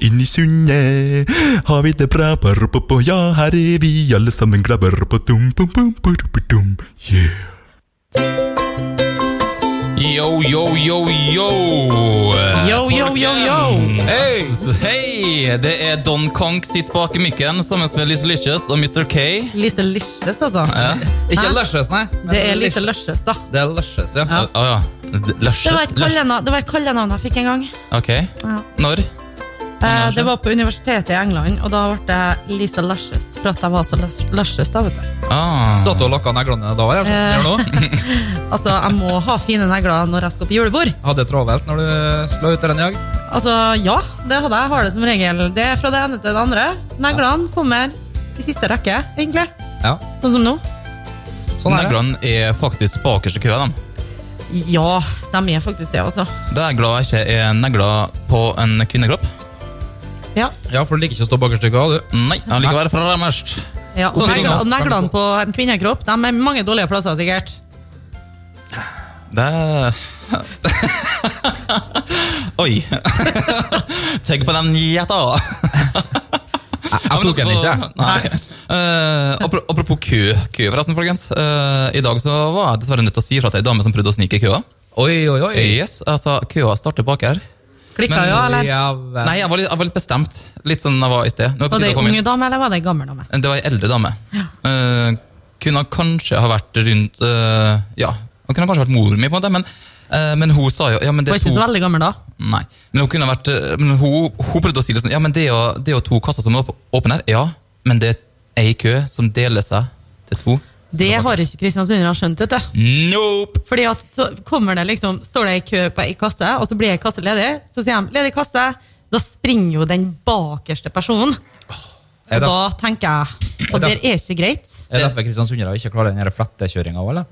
Inn i sundet har vi det bra. Ja, her er vi alle sammen glade. Yeah. Yo, yo, yo, yo! Yo, yo, yo, yo! Hei! Hey. Det er Don Konk sitt bak i mikken sammen med Lise Licious og Mr. K. Lise Licious, altså. Ja. Ikke Lushes, nei. Det er Lise Lushes, da. Det er Lushes, ja. Ja. Å ja. Det var et kallenavn det var et kallenavn jeg fikk en gang. Ok. Ja. Når? Eh, det var på universitetet i England, og da ble det Lisa Luscious. For at jeg var så lashes, da, vet du. Ah. Satt du og lakka neglene da? Jeg, Eh. Altså, jeg må ha fine negler når jeg skal på julebord. Hadde du travelt når du la ut den i dag? Altså, ja, det hadde jeg. Jeg har det som regel. Det er fra det ene til det andre. Neglene kommer i siste rekke, egentlig. Ja, Sånn som nå. sånn er. Neglene er faktisk bakerst i køa. de. Ja, de er faktisk det, altså. Da er jeg glad jeg ikke er negler på en kvinnekropp. Ja. Ja, for du liker ikke å stå bakerst i køa, du. Nei, han liker å være fremmest. ja. Og Sånn sånn. neglene på en kvinnekropp de er mange dårlige plasser, sikkert. Det Oi. Tenk på den gjeta. Jeg tok den ikke. Nei. Eh, apropos kø, kø forresten, folkens. Uh, I dag så var jeg dessverre nødt til å si fra til ei dame som prøvde å snike i køa. Oi, oi, oi. Yes, altså, Køa starter bak her. Klikka jo, eller? Ja. Nei, jeg var, litt, jeg var litt bestemt. Litt sånn jeg var i sted. Var det ei unge dame, eller var det ei gammel dame? Det var ei eldre dame. Eh, kunne kanskje ha vært rundt uh, Ja, hun kunne kanskje vært mor mi, på en måte, men, uh, men hun sa jo ja, men det Var ikke to så veldig gammel da. Nei, men hun kunne vært eh, men hun, hun prøvde å si det sånn Ja, men det er jo, det er jo to kasser som er åp- åpne her. Ja, men det er ei kø som deler seg til to. Det har ikke kristiansundere skjønt, vet du. Nope! Fordi at så kommer det liksom, Står det i kø på ei kasse, og så blir ei kasse ledig, så sier de 'ledig kasse'. Da springer jo den bakerste personen. Er Og da tenker jeg Og det er ikke greit. er det derfor kristiansundere ikke klarer den her flettekjøringa òg, eller?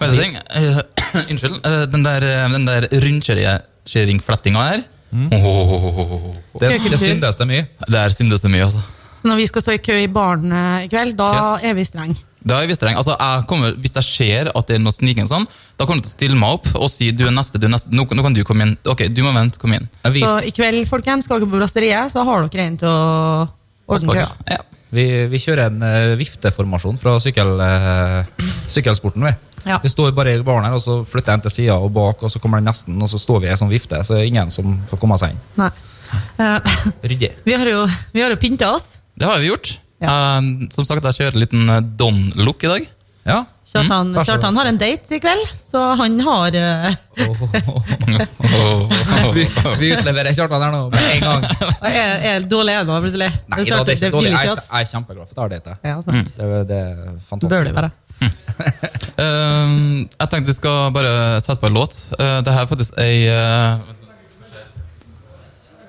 Eh, Unnskyld. eh, den der, eh, den der rundkjøringflettinga her Åh, Det, det Køkultur. syndes det mye. Der syndes det mye, altså. Så når vi skal stå i kø i baren i kveld, da er vi streng. Da er jeg streng. Altså, jeg kommer, hvis jeg ser at det er noe sniking sånn, da kommer jeg til å stille meg opp og si du er neste, du er neste. Nå, nå kan du komme inn. Ok, du må vente, kom inn. Vi, Så i kveld, folkens, skal dere på brasseriet, så har dere en til å ordne køa. Ja. vi, vi kjører en eh, vifteformasjon fra sykkel, eh, sykkelsporten. Vi. Ja. vi står bare i baren her, og så flytter jeg en til sida og bak, og så kommer den nesten, og så står vi i en sånn vifte, så er det ingen som får komme seg inn. Nei. Uh, Ryddig. vi har jo, vi har jo pynta oss. Det har vi gjort. Eh, som sagt, jeg kjører en liten eh, Don-look i dag. Ja. Kjartan, mm. Kjartan har en date i kveld, så han har eh, vi, vi utleverer Kjartan her nå med en gang. er, er dårlig ennå, plutselig. Nei, Kjartan, da, det er ikke dårlig. Jeg, ikke er- at- jeg er kjempeglad for at jeg har date. Ja, sant. Det, er- det er fantastisk. Bør det være. Eh, jeg tenkte vi skal bare sette på en låt. Uh, det her er faktisk ei uh,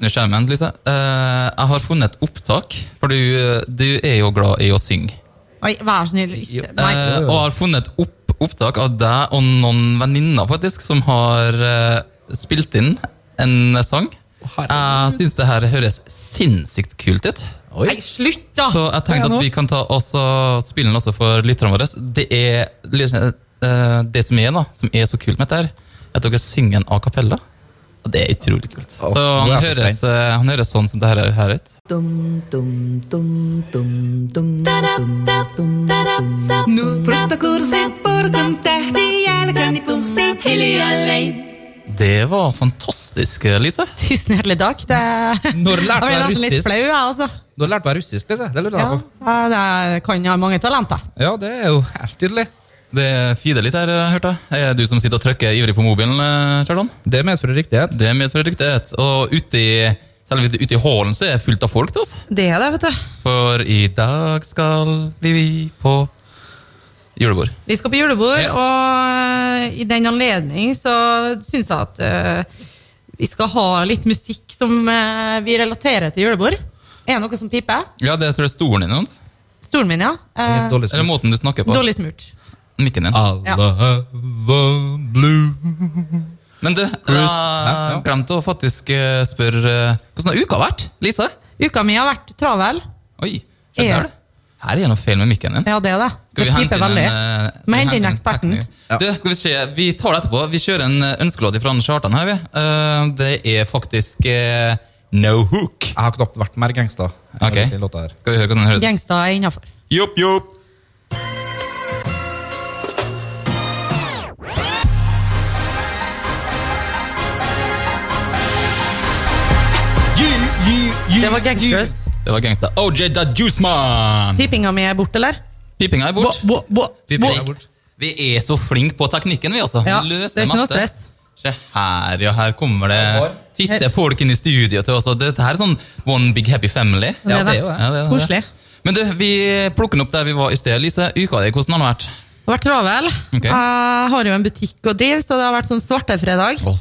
Snu skjermen, Lise. Eh, jeg har funnet et opptak, for du, du er jo glad i å synge. Oi, vær så snill. Ikke. Nei. Eh, og har funnet et opp, opptak av deg og noen venninner faktisk, som har eh, spilt inn en sang. Jeg syns det her høres sinnssykt kult ut. Oi. Nei, slutt, da! Så jeg tenkte at vi kan ta også spille den også for lytterne våre. Det er eh, det som er da, som er så kult med dette, her, er at dere synger en a cappella. Og det er utrolig kult. Så er han så høres, eh, han høres sånn som det her, her ut. Det var fantastisk, Lise. Tusen hjertelig takk. Det, Når lærte du russisk? flau, jeg, altså. Du har lært meg russisk, Lise. Det lurer Ja, jeg på. det kan ha mange talenter. Ja, det er jo helt tydelig. Det feeder litt her, hørte jeg. Er du som sitter og trykker ivrig på mobilen, eh, Kjartan? Det medfører riktighet. Det medfører riktighet. Og ute i, selv ute i hallen så er det fullt av folk til oss. Det er det, vet du. For i dag skal vi på julebord. Vi skal på julebord, Ja. og eh, i den anledning så syns jeg at uh, vi skal ha litt musikk som uh, vi relaterer til julebord. Er det noe som piper? Ja, det tror jeg er stolen din. Stolen min, ja. Uh, Eller måten du snakker på. dårlig smurt. Mikken din. Alle Ja. Men du, jeg glemte å faktisk eh, spørre eh, Hvordan har uka vært? Lise? Uka mi har vært travel. Oi, skjønner du? Her er det noe feil med mikken din. Ja, det er det. Skal vi hente inn en, eh, skal hente inn eksperten. Ja. Du, skal vi se, vi tar det etterpå. Vi kjører en eh, ønskelåt fra Kjartan her, vi. Uh, Det er faktisk uh, No Hook. Jeg har knapt vært mer gangsta. Ok. i låta her. Skal vi høre hvordan den høres? Gangsta er innafor. Jopp, jopp. Det var gangsters. Det var gangsta. OJ da Juice Man! Pipinga mi er borte, eller? Pipinga er bort. Bo, bo, bo. bo. vi, vi er så flinke på teknikken, vi, altså. Ja, vi det er ikke noe stress. Se her, ja. Her kommer det Titte folk inn i studio til oss. Dette her er sånn One Big Happy Family. Er det er jo det. Ja, det er det. Koselig. Men du, vi plukker den opp der vi var i sted. Lise, uka di, hvordan har den vært? Det har vært travel. Okay. Jeg har jo en butikk å drive, så det har vært sånn svartefredag. Oh.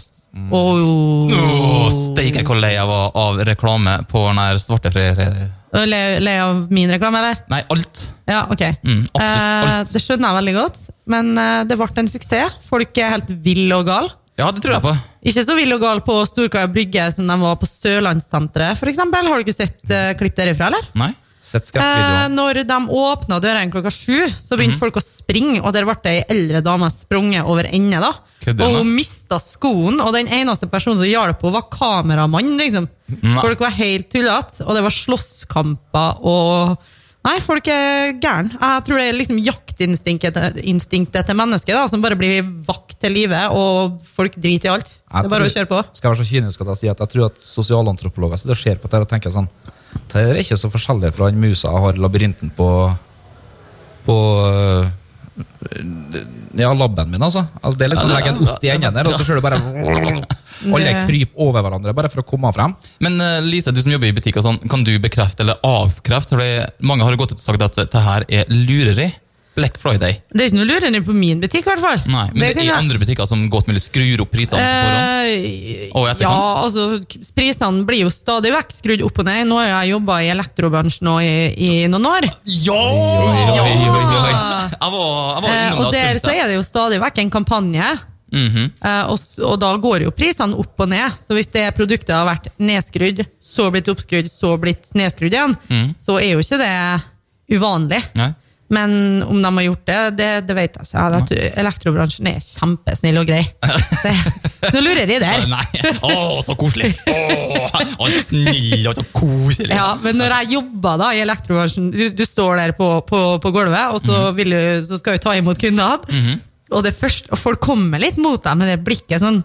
Oh, steike hvor lei jeg var av reklame på den der svartefredag. Le, le av min reklame, eller? Nei, alt. Ja, ok. Mm, absolutt alt. Eh, det skjønner jeg veldig godt, men eh, det ble en suksess. Folk er helt ville og gale. Ja, det tror jeg på. Ikke så ville og gale på Storkaia brygge som de var på Sørlandssenteret, eksempel. Har du ikke sett eh, klipp derifra, eller? Nei? Eh, når de åpna dørene klokka sju, så begynte Mhm. folk å springe, og der ble ei eldre dame sprunget over ende. da. Og hun mista skoen, og den eneste personen som hjalp henne, var kameramann. liksom. Nei. Folk var helt tullete, og det var slåsskamper og Nei, folk er gærne. Jeg tror det er liksom jaktinstinktet til mennesket da, som bare blir vakt til live, og folk driter i alt. Jeg Det er bare tror- å kjøre på. Skal jeg være så kynisk at jeg sier at jeg tror at sosialantropologer sitter og ser på dette og tenker sånn Det er ikke så forskjellig fra han musa har labyrinten på på øh, ja, labben min, altså. altså. Det er litt sånn legge en ost i enden der, og så ser du bare Alle kryper over hverandre bare for å komme frem. Men eh, Lise, du som jobber i butikk, og sånn, kan du bekrefte eller avkrefte? Fordi mange har gått ut og sagt at dette her er lureri. Black Friday. Det er ikke noe lurere på min butikk, i hvert fall. Nei, men det, det er jeg- andre butikker som godt mulig skrur opp prisene på forhånd. Eh, Og etterkant? Ja, altså, prisene blir jo stadig vekk skrudd opp og ned. Nå har jeg jobba i elektrobransjen nå i, i noen år. Ja! Jeg var, jeg var innom og der så er det jo stadig vekk en kampanje. Mhm. Eh, og, og da går jo prisene opp og ned. Så hvis det produktet har vært nedskrudd, så blitt oppskrudd, så blitt nedskrudd igjen, Mm. så er jo ikke det uvanlig. Nei. Men om de har gjort det, det, det vet jeg ikke. Jeg Elektrobransjen er kjempesnill og grei. Så, så nå lurer jeg der. Nei. Å, så koselig! Å, så snill og så koselig! Ja, men når jeg jobber da i elektrobransjen, du, du står der på, på, på gulvet, og så, Mhm. du, så skal du ta imot kundene. Og, det og folk kommer litt mot deg med det blikket sånn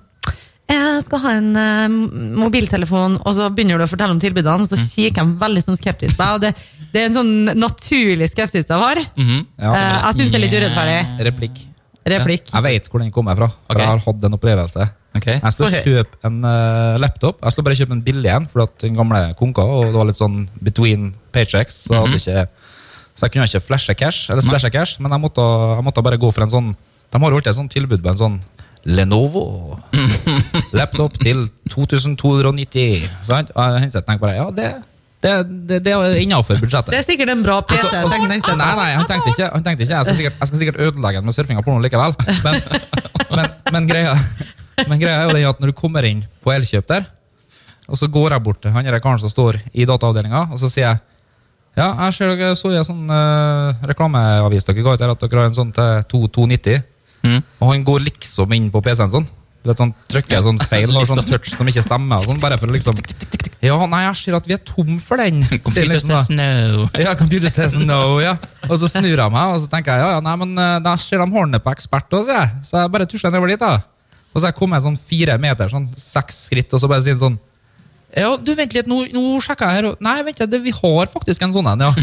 jeg skal ha en uh, mobiltelefon, og så begynner du å fortelle om tilbudene, så kikker jeg veldig sånn skeptisk på deg. Det, det er en sånn naturlig skepsis jeg har. Mhm. Ja. uh, jeg syns det er litt urettferdig. Replikk. Replikk. Jeg vet hvor den kommer fra. For Ok. Jeg har hatt en opplevelse. Okay. Jeg skulle okay. kjøpe en uh, laptop. Jeg skulle bare kjøpe en billig en, for at den gamle konka, og det var litt sånn between paychecks. Så, Mhm. hadde ikke, så jeg kunne ikke flashe cash, eller splashe cash, men jeg måtte, jeg måtte bare gå for en sånn De har alltid et sånt tilbud på en sånn Lenovo laptop til 2290. Sant? Og jeg tenkte bare ja, det, det, det, det er innafor budsjettet. Det er sikkert en bra PC. Altså, altså, Nei, nei, han tenkte ikke, han tenkte ikke jeg, skal sikkert, jeg skal sikkert ødelegge den med surfing av porno likevel. Men, men, men, greia, men greia er jo det at når du kommer inn på Elkjøp der, og så går jeg bort til han karen som står i dataavdelinga, og så sier jeg ja, jeg ser dere så jeg sånn uh, reklameavis dere ga ut her, at dere har en sånn til 2290. Mhm. Og han går liksom inn på PC-en sånn. Litt sånn, trykker sånn feil, og sånn touch som ikke stemmer. Sånn, bare for liksom Ja, nei, jeg ser at vi er tom for den. Er Computer liksom says no. ja, computer says no, ja. Og så snur jeg meg, og så tenker jeg ja, ja, nei, men eh, da ser de hårene på ekspert også, sier jeg. Så jeg bare tusler nedover dit, da. Og så har jeg kommet sånn fire meter, sånn seks skritt, og så bare sier han sånn ja, du, vent litt, nå, nå sjekker jeg her. og- Nei, vent litt, det- vi har faktisk en sånn en, ja.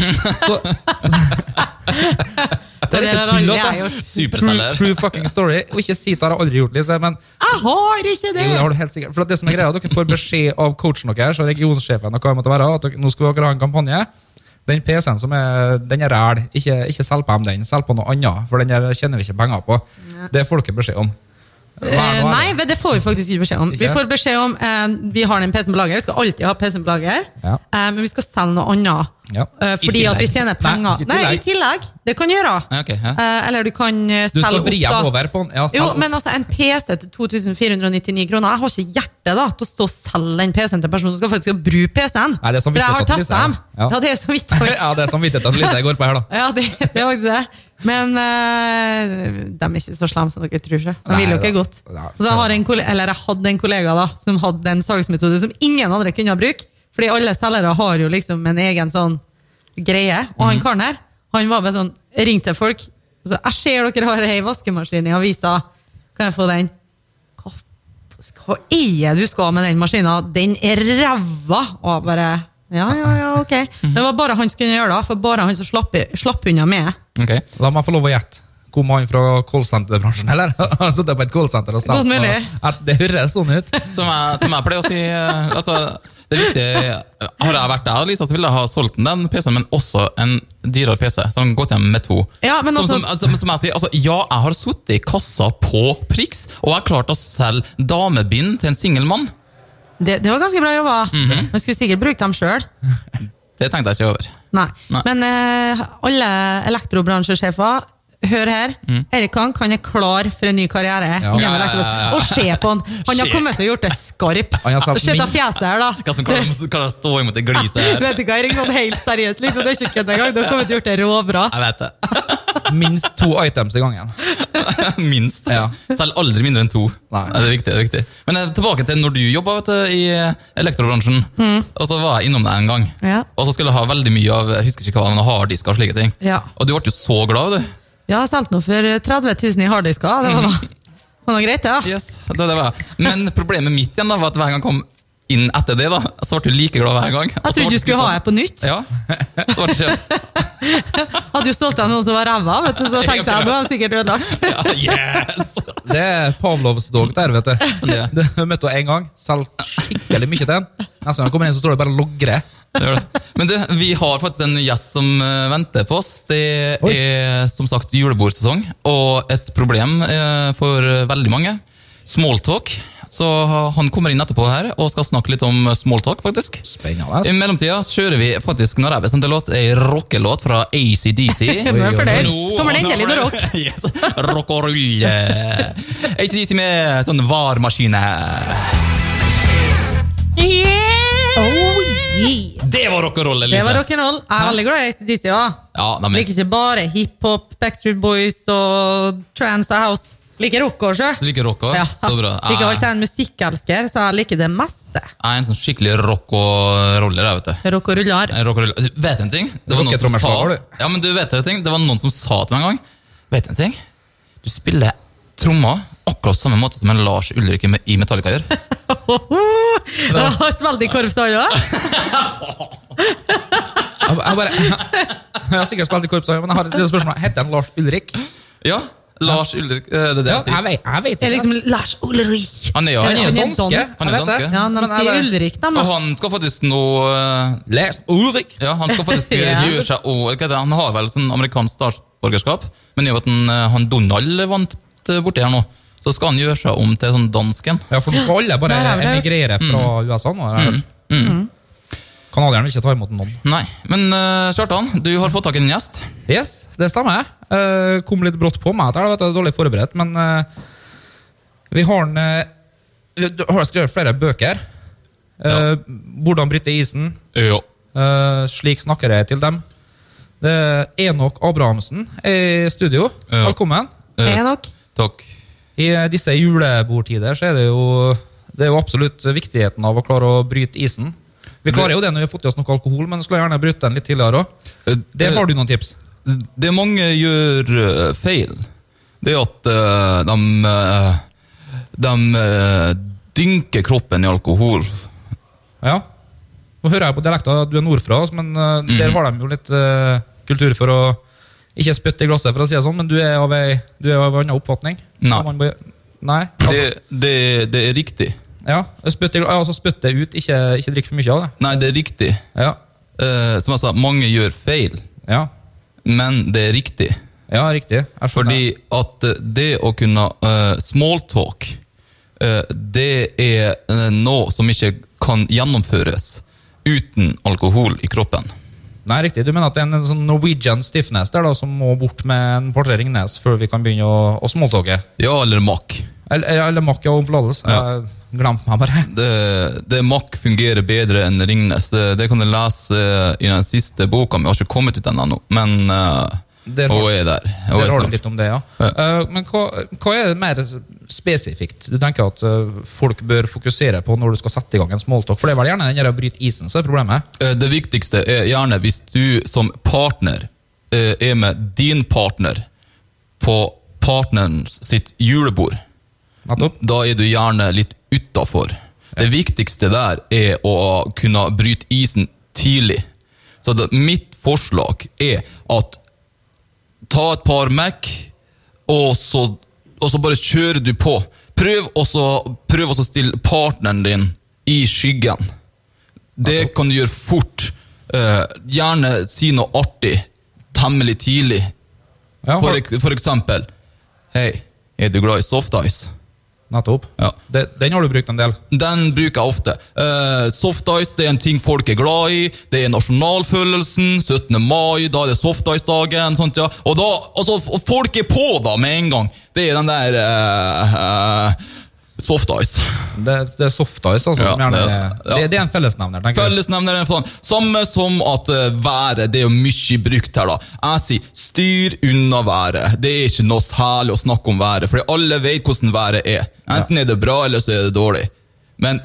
Så, det er ikke tull, altså. gjort. True, Superselger. true fucking story. Og ikke si det har jeg aldri gjort, Lise, men Jeg har ikke det! jo, det har du helt sikkert. For at det som er greia, at Dere får beskjed av coachen deres og regionsjefen og hva det måtte være, at dere, nå skal dere ha en kampanje. Den PC-en som er, den er ræl. Ikke, ikke selg på dem den, selg på noe annet. For den kjenner tjener vi ikke penger på. Det får dere beskjed om. Eh, nei, men det får vi faktisk ikke beskjed om. Ikke? Vi får beskjed om eh, Vi har den PC-en på lager, vi skal alltid ha PC-en på lager. Ja. Eh, men vi skal selge noe annet. Ja. Eh, fordi at vi tjener penger. i Nei, i tillegg. Det kan du gjøre. Ja, ok, ja. Eh, eller du kan eh, Du skal vri da. over på en ja, Jo, men altså En PC til 2499 kroner Jeg har ikke hjerte da til å stå og selge den PC-en til personen som skal faktisk bruke PC-en. Er For jeg har testa dem. Ja. Det er samvittighet. ja, det er samvittighet at Lise går på her, da. Ja, det, det er faktisk det. Men uh, de er ikke så slemme som dere tror. ikke. De vil jo ikke godt. Så jeg, har en kollega, eller jeg hadde en kollega da, som hadde en salgsmetode som ingen andre kunne bruke. Fordi alle selgere har jo liksom en egen sånn greie. Og Mhm. han karen her, han var bare sånn, ringte folk. Så, jeg ser dere har ei vaskemaskin i avisa. Kan jeg få den? Hva, hva er det du skal med den maskina? Den er ræva! Og bare ja, ja, ja, ok. Det var bare han som kunne gjøre det, for bare han som slapp, slapp unna med. Ok. La meg få lov å gjette. Kom han fra callsenterbransjen, eller? Han satt på et callsenter og sagt Godt at det høres sånn ut? Som jeg, som jeg pleier å si eh, altså, det er viktig, Har jeg vært der, Lisa, så ville jeg ha solgt den, den PC-en, men også en dyrere PC. Som gått hjem med to. Ja, men som, altså- som, altså, som jeg sier, altså, ja, jeg har sittet i kassa på Prix, og jeg har klart å selge damebind til en singel mann. Det, det var ganske bra jobba. Mhm. Man skulle sikkert brukt dem sjøl. Det tenkte jeg ikke over. Nei. Nei. Men eh, alle elektrobransjesjefer, hør her. Erik Hank han er klar for en ny karriere. Ja. Ja, ja. Og se på han! Han har kommet til å gjort det skarpt. Se på fjeset her, da. Hva som klarer, klarer å stå imot det gliset her? Vet du hva, Erik, sånn helt seriøst, liksom, det er ikke kødd engang. Du har kommet til å gjort det råbra. Jeg vet det. Minst to items i gangen. Minst. Ja. Selv aldri mindre enn to. Nei. Det er viktig, det er viktig. Men eh, tilbake til når du jobba i elektrobransjen. elektrobransjen. Og så var jeg innom deg en gang. Ja. Og så skulle jeg ha veldig mye av jeg husker ikke hva, men harddisker og slike ting. Ja. Og du ble jo så glad, du. Jeg har solgt noe for 30 000 i harddisker. Det var noe, var noe greit, ja. Yes, det, det var. jeg. Men problemet mitt igjen da, var at hver gang jeg kom inn etter det, da, så ble du like glad hver gang. Jeg trodde du skulle ha det på nytt. Ja. Det var ikke Hadde jo solgt deg noen som var ræva, vet du, så tenkte jeg nå er sikkert ødelagt. ja, Yes! Det er Pavlovs dog der, vet du. Det. Du møtte henne én gang, solgte skikkelig mye til den. Neste gang jeg kommer inn, så står det bare 'logre'. Det gjør det. Men du, vi har faktisk en gjest som eh, venter på oss. Det Oi. er som sagt julebordsesong, og et problem eh, for veldig mange. Smalltalk. Så han kommer inn etterpå her og skal snakke litt om smalltalk, faktisk. I Spennende. mellomtida så kjører vi faktisk når jeg bestemte låt, ei rockelåt fra ACDC. Er jeg Kommer det endelig noe rock? Yes. Rock og rulle. ACDC med sånn varmaskine. Det var rock'n'roll, Elise. Det var rock'n'roll. Jeg er veldig glad i ACDC. Ja. Ja, liker ikke bare hiphop, Backstreet Boys og trance og house. Liker rock òg, Du liker rock også? Ja. Så bra. Jeg Liker alltid en musikkelsker, så jeg liker det meste. jeg er en sånn skikkelig rock og roller, vet du. Rock og ruller. Rock og roller. Du, vet en ting? Det var noen som sa Ja, men du vet en ting? Det var noen som sa til meg en gang Vet en ting? Du spiller trommer akkurat samme måte som en Lars Ulrikke i i Metallica gjør. Jeg har spilt i korps da, ja. Jeg, bare, jeg har sikkert spilt i korps, men jeg har et lite spørsmål. Heter han Lars Ulrik? Ja, Lars Ulrik eh, Det er det Ja, jeg sier. jeg vet, Det er ikke. liksom Lars Ulrik. Han er jo Han er Han danske. Han er danske. Ja, de sier Ulrik, da. Og han skal faktisk nå Lars Ulrik. Ja, han skal faktisk gjøre seg og, hva det? Han har vel sånn amerikansk statsborgerskap, men i og med at han, eh, han Donald vant eh, borti her nå, så skal han gjøre seg om til sånn dansken. Ja, for nå skal alle bare Der vi emigrere fra USA nå. har jeg hørt. Kanadierne vil ikke ta imot noen. Nei, men uh, Kjartan, du har fått tak i en gjest. Yes, det stemmer. Uh, kom litt brått på meg. Jeg vet, jeg er dårlig forberedt, men eh, vi har en eh, Du har skrevet flere bøker. Eh, Hvordan bryte isen. Ja. Eh, slik snakker jeg til dem. Det er Enok Abrahamsen er i studio. Ja. Velkommen. Eh, jeg takk. I eh, disse julebordtider så er det jo det er jo absolutt viktigheten av å klare å bryte isen. Vi klarer jo det når vi har fått i oss noe alkohol, men skulle gjerne brutt den litt tidligere òg. Eh, Der har du noen tips. Det mange gjør eh, feil, det er at de, de dynker kroppen i alkohol. Ja. Nå hører jeg på dialekta at du er nordfra, men eh, der har de jo litt kultur for å ikke spytte i glasset, for å si det sånn, men du er av ei du er av en annen oppfatning? Nei. Bare- Nei? Altså, Det, det, det er riktig. ja, spytt altså spytt det ut, ikke, ikke drikk for mye av det. Nei, det er riktig. Ja. Uh, som jeg sa, mange gjør feil, Ja. men det er riktig. Ja, riktig. Fordi at eh, det å kunne uh, smalltalk, uh, det er uh, noe som ikke kan gjennomføres uten alkohol i kroppen. Nei, riktig. Du mener at det er en sånn Norwegian stiffness der da, som må bort med en portrering nes før vi kan begynne å, å smalltalke? Ja, eller makk. Eller, eller makk og forlatelse. Ja. Glemte meg bare. Det, det makk fungerer bedre enn Ringnes. Det, det kan du lese eh, i den siste boka. Vi har ikke kommet ut ennå, men uh, Der har- hun er der. Og Der er har du litt om det, ja. Ja. Uh, men hva, hva er det mer spesifikt du tenker at uh, folk bør fokusere på når du skal sette i gang en smalltalk? For det er vel gjerne den der å bryte isen som er problemet? Uh, Det viktigste er gjerne hvis du som partner er med din partner på partneren sitt julebord. Nettopp. Da er du gjerne litt utafor. Det viktigste der er å kunne bryte isen tidlig. Så det, mitt forslag er at ta et par Mac, og så, og så bare kjører du på. Prøv også, prøv også å stille partneren din i skyggen. Det kan du gjøre fort. Uh, gjerne si noe artig temmelig tidlig. For, for eksempel Hei, er du glad i soft ice? Nettopp. Ja. Det, den har du brukt en del. Den bruker jeg ofte. Uh, soft ice det er en ting folk er glad i. Det er nasjonalfølelsen. 17. mai, da er det soft ice-dagen. sånt, ja. Og da, altså, folk er på da med en gang. Det er den der uh, eh, soft ice. Det, det er soft ice, altså. Ja, som gjerne, ja. Det, det er en fellesnevner, tenker jeg. Fellesnevner. Samme som at eh, været, det er jo mye brukt her, da. Jeg sier styr unna været. Det er ikke noe særlig å snakke om været, for alle vet hvordan været er. Enten er det bra, eller så er det dårlig. Men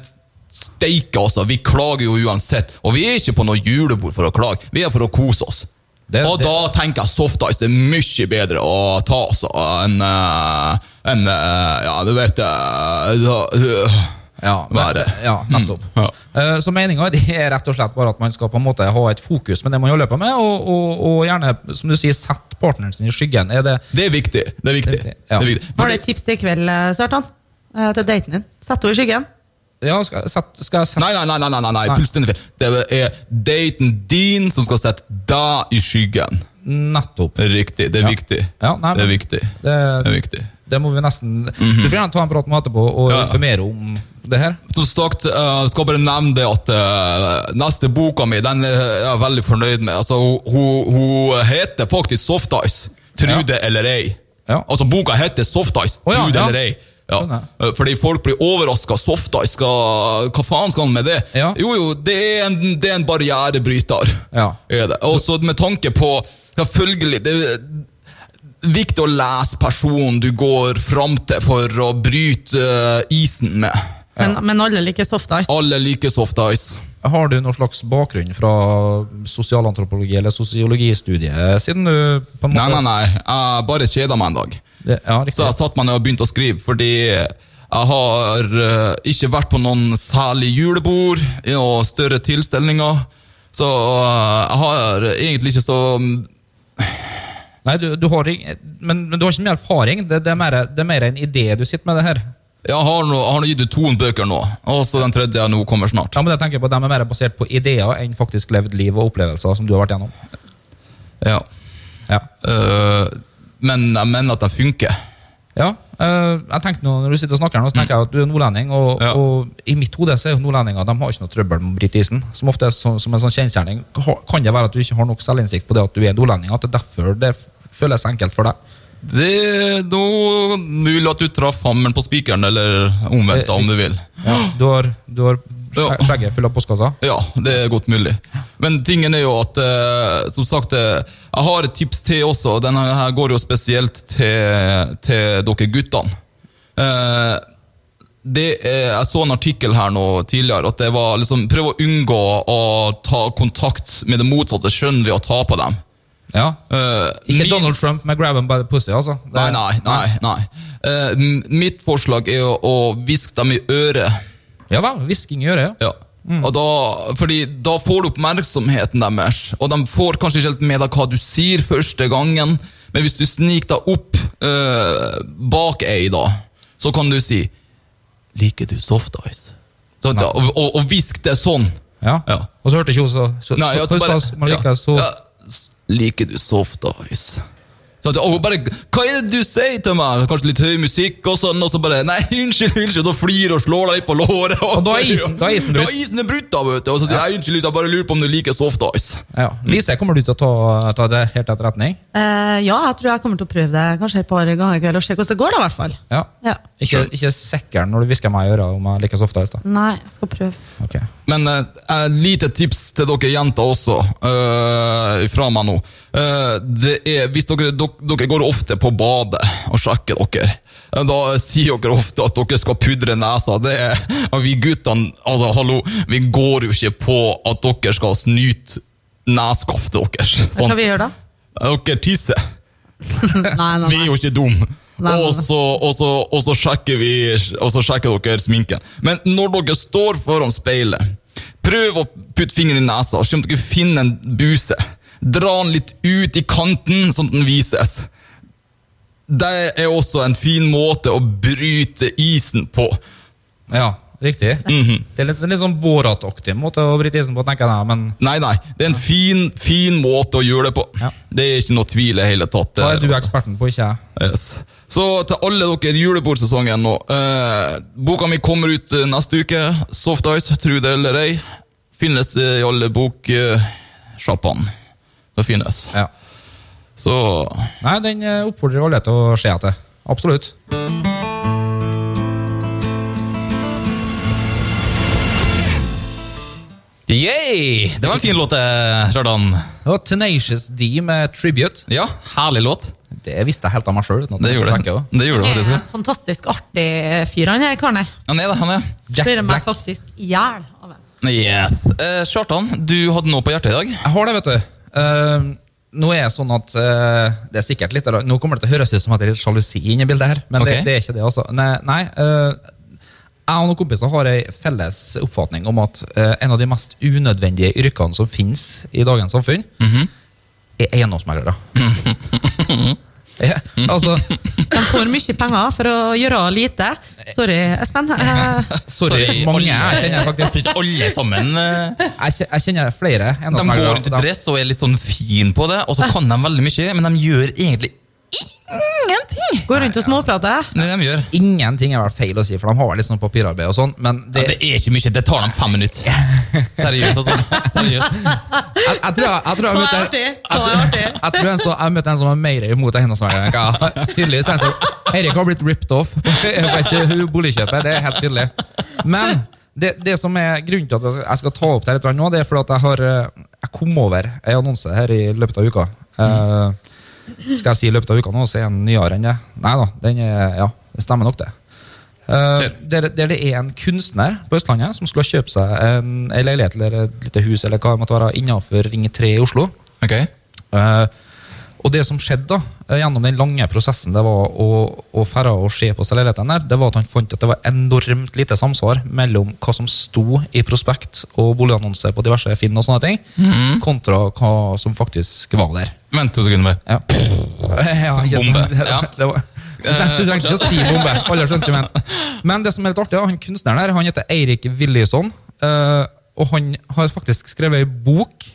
steike, altså. Vi klager jo uansett. Og vi er ikke på noe julebord for å klage, vi er for å kose oss. Det- og det- da tenker jeg soft ice det er mye bedre å ta altså, enn en, eh, Ja, du vet eh, Ja, men- Været. Ja, nettopp. Mm, ja. Eh, Så meninga er rett og slett bare at man skal på en måte ha et fokus med det man holder på med, og, og, og gjerne, som du sier, sette partneren sin i skyggen. Er det Det er viktig. Det er viktig. Det er viktig, ja. Det er viktig. Har du et tips til i kveld, eh, Sørtan? Eh, Til daten din? Sett henne i skyggen. Ja, skal, skal jeg sette Nei, nei, nei, nei, nei, nei, fullstendig feil. Det er daten din som skal sette deg i skyggen. Nettopp. Riktig. Det er Ja. viktig. Ja, nei, det er viktig. Det, Det er viktig. det må vi nesten Du får gjerne ta en prat med etterpå og. Ja. informere om det her. Som sagt, uh, skal bare nevne det at uh, neste boka mi den er jeg veldig fornøyd med. Altså, hun, hun, heter faktisk Soft Ice. Tro Ja. eller ei. Ja. Altså, boka heter Soft Ice. Å, ja, Tro ja. eller ei. Ja. Eh, Fordi folk blir overraska. Soft Ice, skal, hva faen skal han med det? Ja. Jo, jo, det er en, det er en barrierebryter. Ja. Og så med tanke på Selvfølgelig, det viktig å lese personen du går fram til for å bryte eh, isen med. Men, men alle liker soft ice. Alle liker soft ice. Har du noen slags bakgrunn fra sosialantropologi eller sosiologistudiet, siden du på en måte Nei, nei, nei. Jeg bare kjeda meg en dag. Det, ja, Så jeg satte meg ned og begynte å skrive, fordi jeg har eh, ikke vært på noen særlig julebord og større tilstelninger. Så eh, jeg har egentlig ikke så Nei, du, du har, men, men du har ikke mye erfaring. Det, det, er mer, det er mer en idé du sitter med det her. Jeg har har gitt ut to bøker nå, og så den tredje nå kommer snart. Ja, men jeg tenker på at De er mer basert på ideer enn faktisk levd liv og opplevelser som du har vært gjennom. Ja. Ja. Uh, men jeg mener at de funker. Ja, Uh, jeg tenkte nå, Når du sitter og snakker nå, så tenker jeg at du er nordlending, og, Ja. og i mitt hode så er jo nordlendinger de har ikke noe trøbbel med å bryte isen. Som ofte er så, som en sånn kjensgjerning. Kan det være at du ikke har nok selvinnsikt på det at du er nordlending? At det er derfor det føles enkelt for deg? Det er mulig at du traff hammeren på spikeren, eller omvendt, da, om du vil. Ja, du har, du har skjegget fullt av postkasser? Ja, det er godt mulig. Men tingen er jo at, eh, som sagt, eh, jeg har et tips til også. og Denne her går jo spesielt til, til dere guttene. Eh, det er, jeg så en artikkel her nå tidligere, at det var liksom prøv å unngå å ta kontakt med det motsatte kjønn ved å ta på dem. Ja. Uh, Ikke min- Donald Trump med 'grab him by the pussy', altså. Det- Nei, nei, nei. nei. Uh, mitt forslag er å, å hviske dem i øret. Ja vel, hvisking i øret, ja. Ja. Og da, fordi da får du oppmerksomheten deres, og de får kanskje ikke helt med deg hva du sier første gangen, men hvis du sniker deg opp uh, bak ei, da, så kan du si 'Liker du soft ice?' Så, ja, og, og, og hvisk det sånn. Ja. Ja. Og så hørte ikke hun så, så Nei, altså så- bare, så- Man ja, liker så ja, s- Liker du soft ice? Så at, og hun bare 'Hva er det du sier til meg?' Kanskje litt høy musikk, og sånn, og så bare 'Nei, unnskyld, unnskyld', og så flirer og slår deg på låret. Og da er så- isen- da er isen brutt. Ja, isen er brutt, da, vet du. Og så sier jeg 'unnskyld, jeg bare lurer på om du liker soft ice'. Ja. Lise, kommer du til å ta, ta det helt etter retning? Eh, ja, jeg tror jeg kommer til å prøve det kanskje et par ganger i kveld og se hvordan det går. da, i hvert fall. Ja. Ja. Ikke, ikke sikker når du hvisker meg i øret om jeg liker soft eyes, da. Nei, jeg skal prøve. Ok. Men et uh, lite tips til dere jenter også, uh, fra meg nå. Uh, det er, hvis dere, dere, dere går ofte på badet og sjekker dere, eh, da sier dere ofte at dere skal pudre nesa. Det er, vi guttene, altså hallo, vi går jo ikke på at dere skal snyte neskaftet deres. Hva skal vi gjøre da? Dere tisser. Nei, nei, Vi er jo ikke dumme. Og så, og, så, og, så sjekker vi, og så sjekker dere sminken. Men når dere står foran speilet, prøv å putte fingeren i nesa, se om dere finner en buse. Dra den litt ut i kanten, sånn at den vises. Det er også en fin måte å bryte isen på. Ja, riktig. Det er litt, litt sånn Borat-aktig måte å bryte isen på, tenker jeg. men Nei, nei, det er en fin, fin måte å gjøre det på. Ja. Det er ikke noe tvil i hele tatt. hva er du altså. eksperten på, ikke jeg? Yes. Så til alle dere julebordsesongen nå. Eh, boka mi kommer ut eh, neste uke. Soft Ice, tro det eller ei. Finnes eh, i alle boksjappene. Det finnes. Ja. Så Nei, den eh, oppfordrer alle til å se etter. Absolutt. Yay! Det var en fin låt, eh, Kjartan. Det var Tenacious D med Tribute. Ja, herlig låt. Det visste jeg helt av meg sjøl. Det gjorde det. Det gjorde det faktisk. er fantastisk artig fyr, han her karen her. Han er det, han er. Jack Blir meg faktisk i hjel av en. Yes. Eh, Kjartan, du hadde noe på hjertet i dag. Jeg har det, vet du. Uh, nå er det sånn at uh, Det er sikkert litt Nå kommer det til å høres ut som at det er litt sjalusi inni bildet her, men det, det er ikke det. altså. Nei, nei eh, jeg og noen kompiser har ei felles oppfatning om at eh, en av de mest unødvendige yrkene som finnes i dagens samfunn, er eiendomsmeglere. ja, altså, De får mye penger for å gjøre lite. Sorry, Espen. Eh, sorry, mange jeg kjenner faktisk. Ikke alle sammen. eh, Jeg, jeg kjenner flere De går rundt i dress og er litt sånn fin på det, og så kan de veldig mye, men de gjør egentlig ingenting. Går rundt og småprater. Nei, de gjør. Ingenting er vel feil å si, for de har litt sånn papirarbeid og sånn, men Det, Ja, det er ikke mye, det tar dem fem minutter. Seriøst, altså. Seriøst. jeg, jeg tror jeg, jeg, tror jeg! Artig! Jeg tror en så, jeg møtte en som var mer imot henne som jeg Tydeligvis en som Eirik har blitt ripped off på et boligkjøpet. Det er helt tydelig. Men det, det som er grunnen til at jeg skal ta opp det litt nå, det er fordi at jeg har eh, Jeg kom over en annonse her i løpet av uka. Eh, skal jeg si i løpet av uka nå, så er den nyere enn det. Nei da, den er, ja, det stemmer nok, det. Uh, der, der det er en kunstner på Østlandet som skulle kjøpe seg en, en leilighet eller et lite hus eller hva det måtte være innenfor Ring 3 i Oslo. Okay. Uh, og det som skjedde da, gjennom den lange prosessen det var å, å fære og se på leilighetene der, det var at han fant at det var enormt lite samsvar mellom hva som sto i prospekt og boligannonse på diverse Finn og sånne ting, kontra hva som faktisk var der. Vent to sekunder. Ja. ja? Bombe, ja. det var, du trenger ikke å si bombe. Alle skjønte men. men det som er litt artig, han kunstneren her, han heter Eirik Willisson, eh, og han har faktisk skrevet ei bok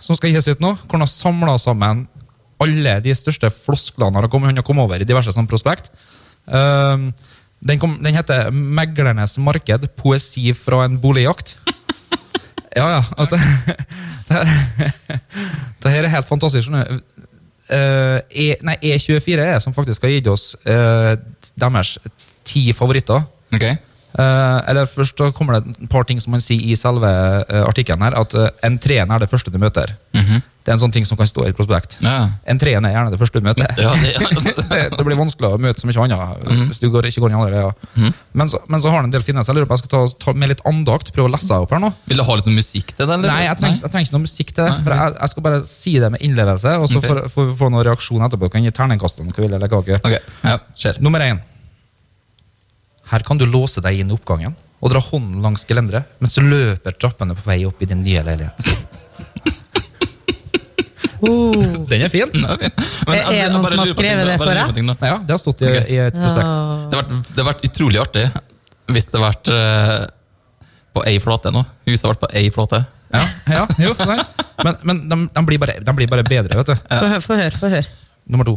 som skal gis ut nå, hvor han har samla sammen alle de største flosklene har kommet, han har kommet over i diverse sånne prospekt. Eh, den, kom, den heter 'Meglernes marked poesi fra en boligjakt'. Ja, ja. At det, det, her er helt fantastisk. Uh. E, nei, E24 er som faktisk har gitt oss uh, deres ti favoritter. Ok. Eh, eller Først da kommer det et par ting som man sier i selve uh, artikkelen. her, At uh, en trener er det første du møter. Det er en sånn ting som kan stå i et prospekt. Ja. En trener er gjerne det første du møter. Ja, det, ja. det blir vanskelig å møte så mye annet hvis du går, ikke går den andre veien. Men, så, men så har den en del finnes. Jeg lurer på jeg skal ta, ta med litt andakt, prøve å lese opp her nå. Vil du ha litt sånn musikk til eller? Nei, jeg trenger, jeg trenger ikke noe musikk til det. Jeg, jeg skal bare si det med innlevelse, og så okay. får vi noen reaksjon etterpå. Kan gi terningkast om du vil, eller hva dere Ok, ja. Nummer én. Her kan du låse deg inn i oppgangen og dra hånden langs gelenderet mens du løper trappene på vei opp i din nye leilighet. Oh. Den er fin. Den Er- er det noen som har skrevet det for deg? Ja, Det har stått i, i et prospekt. Ja. Det har vært, det har vært utrolig artig hvis det har vært uh, på ei flate nå. Huset har vært på ei flate. Ja, ja, jo. Men, men de, de, blir bare, de blir bare bedre, vet du. Få høre, få høre. Nummer to.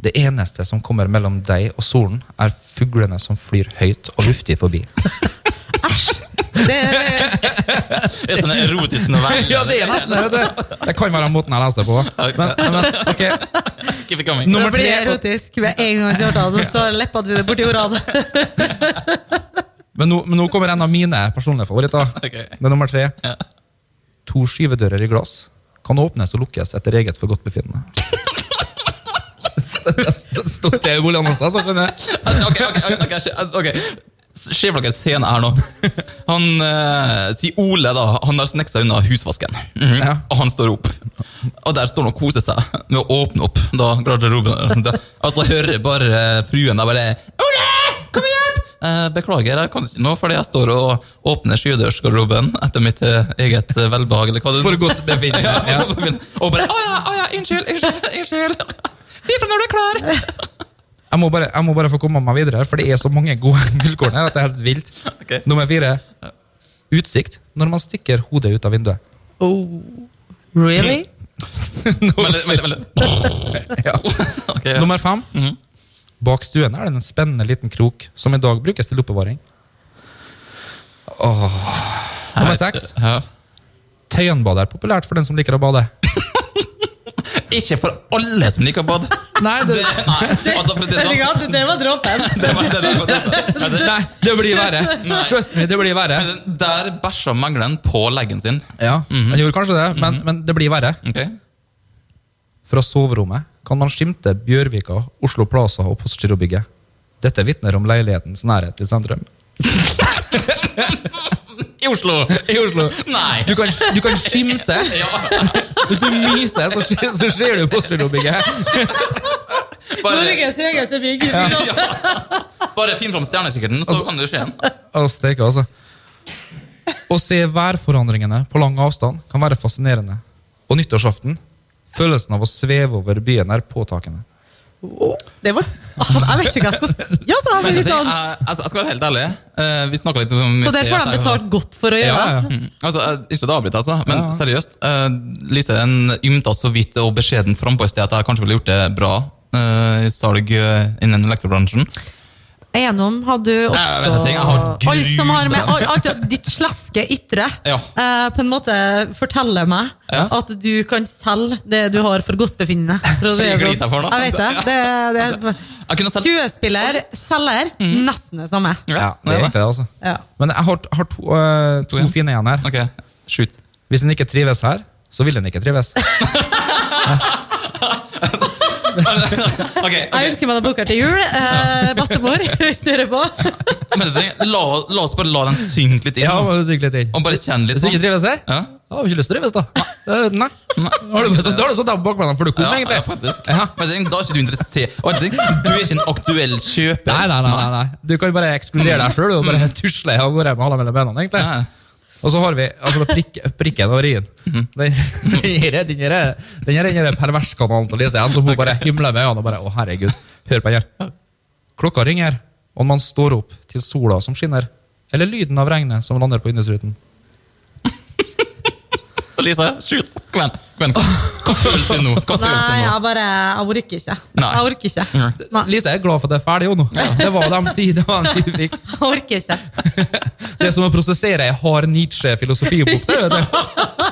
Det eneste som kommer mellom deg og solen, er fuglene som flyr høyt og luftig forbi. Æsj! Det er sånn erotisk novelle. Ja, det er nesten det. Det, det kan være måten jeg leste det på. Men, men okay. Keep it coming. Nummer det blir tre. erotisk med en gang Kjartan står leppene sine borti ordet. Men men nå kommer en av mine personlige favoritter. Det er nummer tre. To skyvedører i glass kan åpnes og lukkes etter eget forgodtbefinnende. Stort det i boligene også, så skjønner jeg. Ok, ok, ok, ok, ok, ok. Se for dere scenen her nå. Han eh, sier Ole, da. Han har sneket seg unna husvasken. Mhm. Ja. Og han står opp. Og der står han og koser seg med å åpne opp. Da garderoben Og så hører bare fruen der bare Ole! Kom igjen! Eh, beklager, jeg kan ikke nå fordi jeg står og åpner skydørsgarderoben etter mitt eh, eget eh, velbehag. Eller hva det For godt befinnende. Ja. Og bare Å ja, å ja, unnskyld, unnskyld, unnskyld. Si ifra når du er klar. Jeg må, bare, jeg må bare få komme meg videre, for det er så mange gode gullkorn her at det er helt vilt. Okay. Nummer fire. Utsikt når man stikker hodet ut av vinduet. Oh, really? Veldig, veldig, veldig. Ja. Nummer fem. Mhm. Bak stuen er det en spennende liten krok som i dag brukes til oppbevaring. Åh. Nummer seks. Tøyenbadet er populært for den som liker å bade. Ikke for alle som liker å. Nei, det, Det, nei, altså for å si det sånn. Det var dråpen. Det var, det, var- det, var- det, nei, det blir verre. Nei. Trust me, det blir verre. Der bæsja megleren på leggen sin. Ja, Han gjorde kanskje det, men, men det blir verre. Ok? Fra soverommet kan man skimte Bjørvika, Oslo Plaza og Postgirobygget. Dette vitner om leilighetens nærhet til sentrum. I Oslo! I Oslo. Nei! Du kan, du kan skimte. Hvis du myser, så, ser- så ser du Postgirobygget. Norges høyeste bygg. bare finn fram stjernekikkerten, så kan du se den. Steike, altså. Å se værforandringene på lang avstand kan være fascinerende. Og nyttårsaften, følelsen av å sveve over byen er påtakende. Det var, jeg vet ikke hva jeg skal si. Ja, så har vi Men jeg, sånn, jeg, jeg skal være helt ærlig. Eh, vi snakka litt om så det får de betalt godt for å gjøre. ja. ja. Altså, eh, Ikke å avbryte, altså, men Ja. seriøst. eh, Lise en ymta så vidt og beskjeden frampå i sted at jeg kanskje ville gjort det bra eh, i salg innen elektrobransjen. Eiendom har du også Nei, jeg vet ikke, jeg har Alt som har med alt, Ditt slaske ytre Ja. eh, på en måte forteller meg Ja. at du kan selge det du har for godtbefinnende. Det sånn. Jeg vet det. det, det Jeg. Skuespiller, selger, nesten det samme. Ja, det er egentlig det, altså. Ja. Men jeg har, har to, uh, to To fine igjen her. Okay. shoot. Hvis en ikke trives her, så vil en ikke trives. Ok, okay. Jeg ønsker meg deg boka til jul. Eh, Bestemor, hvis du hører på. Men det, la, la oss bare la den synke litt inn. Ja, må du litt inn. Og bare kjenne litt Hvis du ikke trives her, Ja. da har du ikke lyst til å trives, da. Nei. Har du, så, da har du satt deg på bakbeina for du kom, Ja, egentlig. ja, faktisk. Ja. Men det- da er ikke du interessert. Og Du er ikke en aktuell kjøper. Nei, nei, nei, nei, nei. Du kan jo bare ekskludere deg sjøl og bare tusle av gårde med halen mellom beina. egentlig. Ja. Og så har vi altså, prik, prikken og rien. Den, den, er- den, er- den er den perverskanalen til Lise igjen, som hun bare himler med øynene og bare Å, herregud, hør på den her. Klokka ringer, og man står opp til sola som skinner, eller lyden av regnet som lander på vindusruten. Lise, shoot. Kom igjen. Kom igjen. Hva følte du nå? Hva følte Nei, du nå? jeg bare Jeg orker ikke. Nei. Jeg orker ikke. Nei, Lise er glad for at det er ferdig nå. Det var den tid, det var de tid vi fikk. jeg orker ikke. Det er som å prosessere ei hard Nietzsche-filosofibok. du.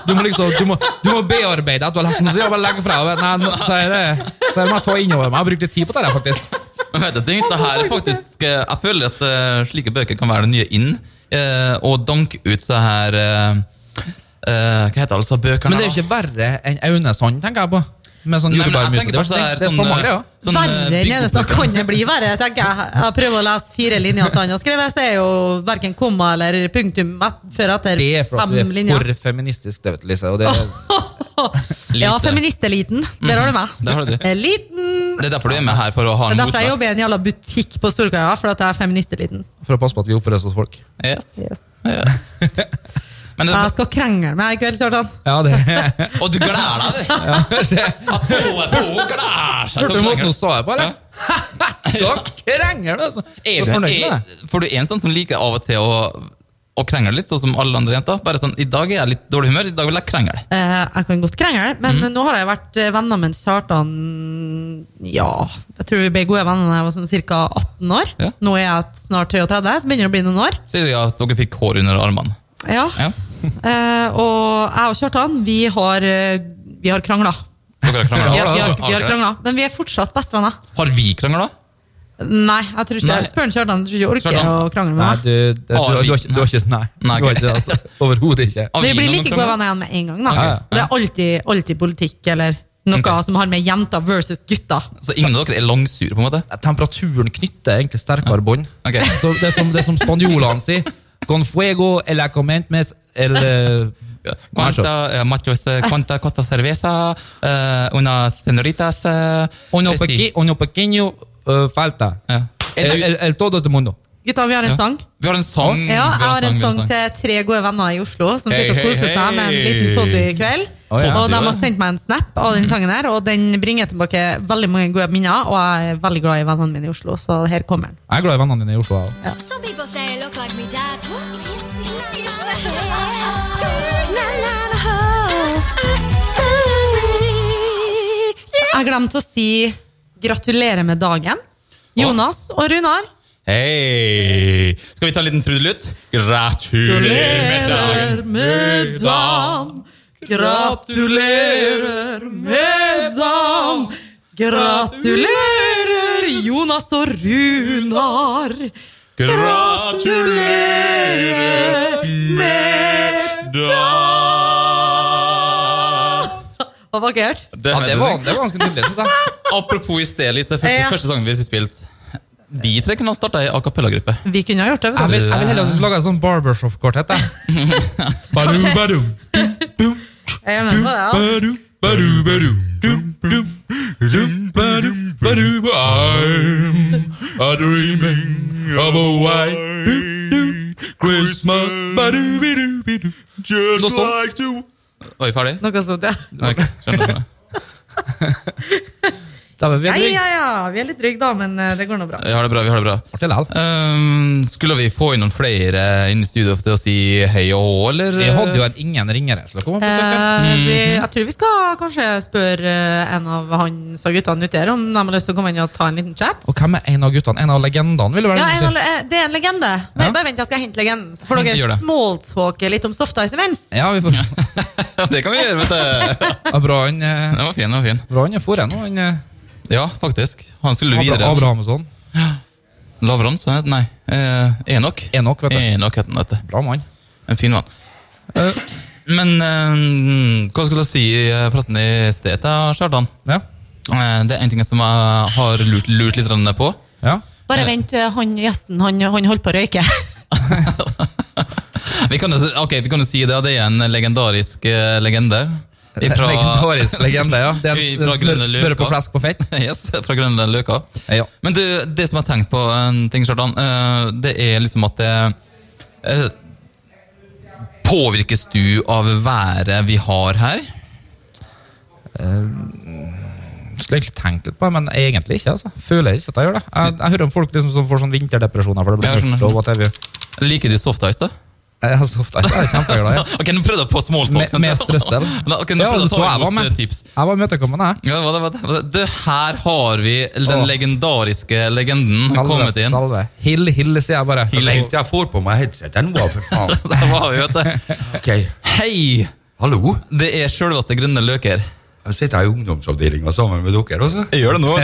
Du må liksom, du må, du må bearbeide at du har lest den, så jeg bare legger fra. deg. Nei, det, det, det må jeg ta innover meg. Jeg har brukt litt tid på det, her, faktisk. Men vet du, ting, det her er faktisk eh, Jeg føler at eh, slike bøker kan være det nye inn. eh, og danke ut så her Hva heter det, altså bøkene? Men det er jo ikke verre enn Aunesand, tenker jeg på. Med sånn jordbærmus. tenker Det, på så det, er så mange, eh, sånn, eh, Verre enn eneste som kan det bli verre, tenker jeg. Jeg prøver å lese fire linjer som han har skrevet, så er jo verken komma eller punktum før etter Det er for at du er linjer. for feministisk, det vet du, Lise. Og det, Ja, Lise. feministeliten. Der har du meg. Der har du. Eliten. Det er derfor du er med her, for å ha Det er derfor jeg jobber i en jævla butikk på Storkaia, for at jeg er feministeliten. for å passe på at vi oppfører oss hos folk. Yes. Yes. yes. Men det, Jeg skal krangle med deg i kveld, Kjartan. Ja, det og du gleder deg, du! Jeg så på henne, gleder seg. Hørte du måten hun sa det på, eller? Ja. Så krangle, du, altså. Er du, fornøyd med er, det? for du er en sånn som liker av og til å, å krangle litt, sånn som alle andre jenter? Bare sånn, i dag er jeg litt dårlig humør, i dag vil jeg krangle. Eh, jeg kan godt krangle, men nå har jeg vært eh, venner med Kjartan Ja, jeg tror vi ble gode venner da jeg var sånn ca. 18 år. Ja. Nå er jeg snart 33, så begynner det å bli noen år. Sier de at dere fikk hår under armene? Ja. Ja. Eh, og jeg og Kjartan, vi har, eh, vi har krangla. Dere har Vi har, vi har, Har vi har dere? kranglet, men vi er fortsatt bestevenner. Har vi krangla? Nei, jeg tror ikke Nei. Spør en Kjartan, jeg tror ikke orker Kjartan. å krangle med Nei, meg. du, det, du, Har du, har ikke, du har ikke Nei, Nei, du har ikke altså. Overhodet ikke. Vi blir like gode venner igjen med en gang. da. Okay. Det er alltid, alltid politikk eller noe okay. som har med jenter versus gutter. Så ingen av dere er langsure, på en måte? Temperaturen knytter egentlig sterkere bånd. Okay. Så det er som, det er som spanjolene sier. Con fuego el acomentment el ¿Cuánta, eh, machos, cuánta costa cerveza, eh, una senoritas eh, uno, eh, sí. peque, uno pequeño eh, falta. Ja. El, el, el todo del mundo. Gutta, vi har en Ja. sang. Vi har en sang. Ja, jeg har en sang til tre gode venner i Oslo som sitter og koser seg med en liten toddy i kveld. Oh, ja. Og de har sendt meg en snap av den sangen her, og den bringer tilbake veldig mange gode minner. Og jeg er veldig glad i vennene mine i Oslo, så her kommer den. Jeg er glad i vennene dine i Oslo. jeg Jeg glemte å si gratulerer med dagen. Jonas og Runar. Hei! Skal vi ta en liten trudelutt? Gratulerer med dagen! Gratulerer med dagen. Gratulerer, Jonas og Runar. Gratulerer med dagen! Og vakkert. Det, Ja, det, var, det var ganske nydelig, synes jeg. Apropos i sted, det Første, Ja. første sangen vi spilte. spilt. Vi tre kunne ha starta ei a cappella-gruppe. Vi kunne ha gjort det. Jeg vet vil, du. jeg vil heller lage en sånn barbershop-kvartett. jeg. Badu, badu, Jeg er med på det, ja. dum, dum, dum, I'm a dreaming of a white Christmas. Just Noe sånt. like to Var vi ferdig? Noe sånt, ja. Ok, skjønner. Da er vi Ja, videre. ja, ja. Vi er litt trygge, da, men eh, det går nå bra. Vi har det bra. vi har det bra. Ehm, skulle vi få inn noen flere inn i studio til å si hei og hå, eller? Vi hadde jo en ingen ringere som kom på besøk. her. Eh, vi, jeg tror vi skal kanskje spørre eh, en av hans og guttene ute her om de har lyst til å komme inn og ta en liten chat. Og hvem er en av guttene? En av legendene? vil det være Ja, en, av- eh, Det er en legende. Men Ja. Bare vent, jeg skal hente legenden. Så får dere det. smalltalke litt om Softice Events. Ja, vi får det kan vi gjøre, vet du. ja, Bra han eh, Den var fin. den var fin. Bra han er foran nå. Han eh, Ja, faktisk. Han skulle Abra- videre. Abrahamsson. Lavrans, hva heter Nei, eh, Enok. Enok, vet du. Enok heter han, vet. Bra mann. En fin mann. Eh, men eh, hva skulle du si eh, forresten i sted til Kjartan? Ja. Eh, det er en ting som jeg har lurt, lurt litt på. ja. Bare vent, han gjesten han, han holdt på å røyke. Vi kan jo, ok, vi kan jo si det, og det er en legendarisk legende. Ifra, Legendarisk legende, ja. Det er Fra en smør, smør på flask flesk på fett. yes, fra Grønne Løka. Ja. Men du, det som jeg har tenkt på, en ting, Kjartan, eh, det er liksom at det eh, Påvirkes du av været vi har her? Jeg Skulle egentlig tenkt litt på det, men egentlig ikke. altså. Føler ikke at jeg gjør det. Jeg, jeg hører om folk liksom som får sånn vinterdepresjoner for det blir mørkt og whatever. Liker du softice, da? Jeg er ofte jeg er kjempeglad i. Ok, nå prøvde jeg på smalltalk. Med, med strøssel. Da, ok, nå Ja, prøvde jeg så ta jeg var med. eh, tips. Jeg var imøtekommende, jeg. Ja, var det, var det, var det. Du, her har vi den Åh. legendariske legenden kommet inn. salve. Hill, hill, sier jeg bare. Vent, jeg får på meg headseten nå, for faen. Der var vi, vet du. Okay. Hei! hallo? Det er sjølveste Grønne Løker. Jeg sitter i ungdomsavdelinga sammen med dere også. Jeg gjør det nå.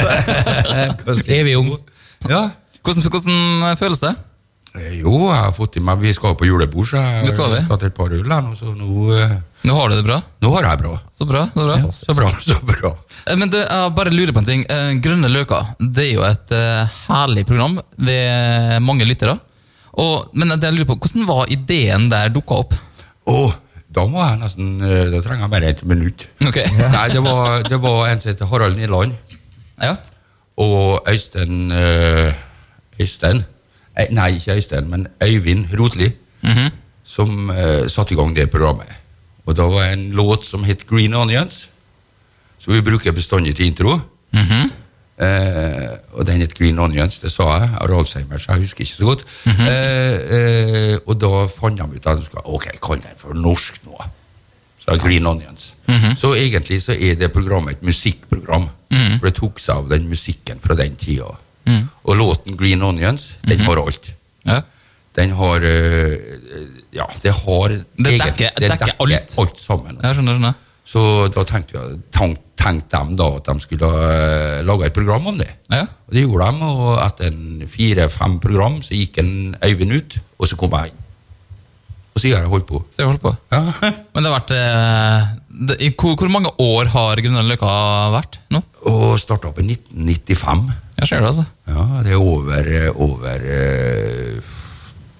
Evig ung. Ja. Hvordan, hvordan føles det? Eh, Jo, jeg har fått i meg Vi skal jo på julebord, så jeg har tatt et par øl nå, så nå, eh, Nå har du det bra? nå har jeg det bra. Så bra. så bra. Så bra, så bra. Eh, Men du, jeg bare lurer på en ting. Grønne løker det er jo et herlig program ved mange lyttere. Og, men det jeg lurer på, hvordan var ideen der dukka opp? Oh, da må jeg nesten Da trenger jeg bare et minutt. Ok. Nei, det var, det var en som heter Harald Nyland, Ja. og Øystein Øystein Nei, ikke Øystein, men Øyvind Rotli, Mhm. som uh, satte i gang det programmet. Og da var det en låt som het Green Onions, som vi bruker bestandig til intro. Mm -hmm. uh, og den het Green Onions, det sa jeg. Har Alzheimer, så jeg husker ikke så godt. eh, uh, og da fant de ut at de skulle, ok, kall den for norsk nå. Så Green Onions. Så egentlig så er det programmet et musikkprogram. For det tok seg av den musikken fra den tida. Og låten Green Onions, den har alt. Ja. Den har eh, Ja, det har Det dekker- dekker alt. alt sammen. Jeg skjønner, skjønner. Så da tenkte, jeg, tenk, tenkte de da at de skulle uh, lage et program om det. Ja. Og det gjorde de, og etter en fire-fem program så gikk en Øyvind ut, og så kom jeg inn. Og så har jeg holdt på. Så jeg holdt på. Ja. Men det har vært eh, det, i, hvor, hvor mange år har Grønland Løkka vært nå? Og starta opp i 1995. Jeg ser det, altså. Ja, det er over, eh, over uh,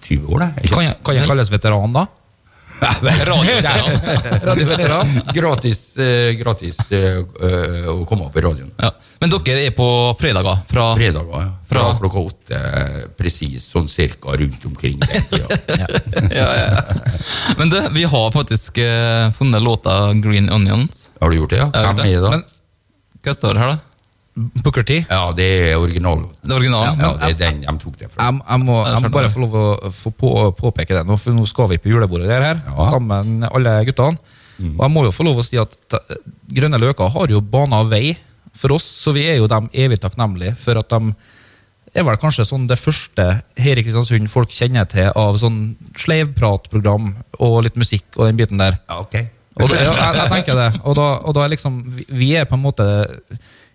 20 år, det. Kan jeg, kan jeg kalles veteran, da? Radioveteran. Gratis eh, gratis eh, eh, å komme opp i radioen. ja. Men dere er på fredager fra Fredager, ja. Fra Fra- klokka åtte, presis sånn cirka rundt omkring ja, ja, ja. Men du, vi har faktisk eh, funnet låta Green Onions. Har du gjort det? ja? Hvem er det, da? Men Hva står det her, da? Booker T? Ja, det er originalen. Det er originalen? Ja, det er den de tok det fra. Jeg, jeg, må, jeg må bare få lov å få på, påpeke det nå, for nå skal vi på julebordet der her, Ja. sammen alle guttene. Og jeg må jo få lov å si at Grønne Løker har jo bana vei for oss, så vi er jo dem evig takknemlige for at de er vel kanskje sånn det første her i Kristiansund folk kjenner til av sånn sleivpratprogram og litt musikk og den biten der. Ja, ok. Og ja, jeg, jeg tenker det. Og da, og da liksom, vi er på en måte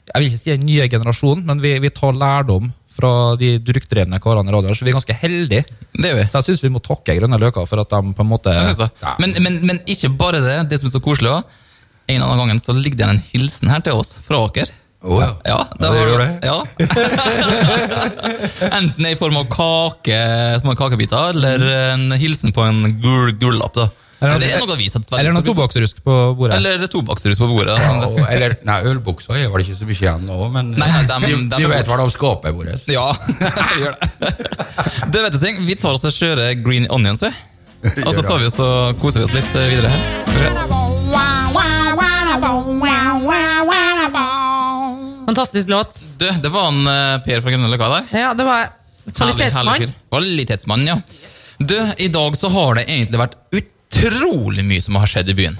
Jeg vil ikke si en nye generasjon, men vi, vi tar lærdom fra de drukkdrevne karene i radioen. Så vi er ganske heldige. Det er vi. Så jeg syns vi må takke Grønne Løker for at de på en måte Jeg synes det. Men, men, men ikke bare det. Det som er så koselig også. En eller annen gangen så ligger det en hilsen her til oss fra dere. Oh, ja. Ja, Ja, det gjør det. Ja. Enten i form av kake, små kakebiter, eller en hilsen på en gul gullapp. da. Eller- det er noe veldig Eller noe tobakksrusk på bordet. Eller tobakksrusk på bordet. Ja, Og, eller, nei, ølbuksa er vel ikke så mye igjen nå, men Nei, nei, dem- de, dem de vet hva de skaper vårt. Ja, vi gjør det. Du vet du ting, Vi tar oss og kjører Green Onions, vi. Og så tar vi oss og koser vi oss litt videre her. Fantastisk låt. Du, det var en eh, Per fra Grønne Løkka der. Ja, det var Herlig, herlig kvalitetsmann. Kvalitetsmann, ja. Du, i dag så har det egentlig vært utrolig mye som har skjedd i byen.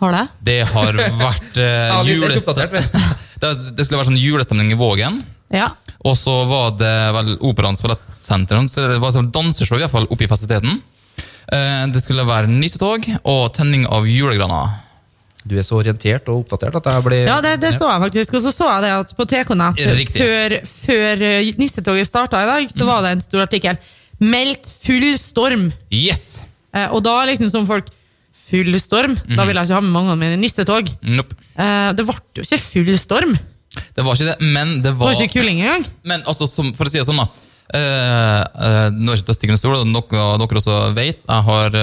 Har det? Det har vært uh, det, det skulle være sånn julestemning i Vågen. Ja. Og så var det vel Operaens ballettsenter. Så det var sånn danseshow i hvert fall oppe i festiviteten. Uh, det skulle være nissetog og tenning av julegraner. Du er så orientert og oppdatert at jeg blir Ja, det, det så jeg faktisk. Og så så jeg det at på TK-nett før, før eh, nissetoget starta i dag, så var det en stor artikkel. 'Meldt full storm'. Yes! Eh, og da liksom som folk Full storm? Da vil jeg ikke ha med mange mine nissetog. Nope. Eh, det ble jo ikke full storm. Det var ikke det, men det var, Det var ikke kuling engang. Men altså, som, for å si det sånn, da. Eh, eh, nå er ikke til å stikke stol, og noe av dere også vet. Jeg har,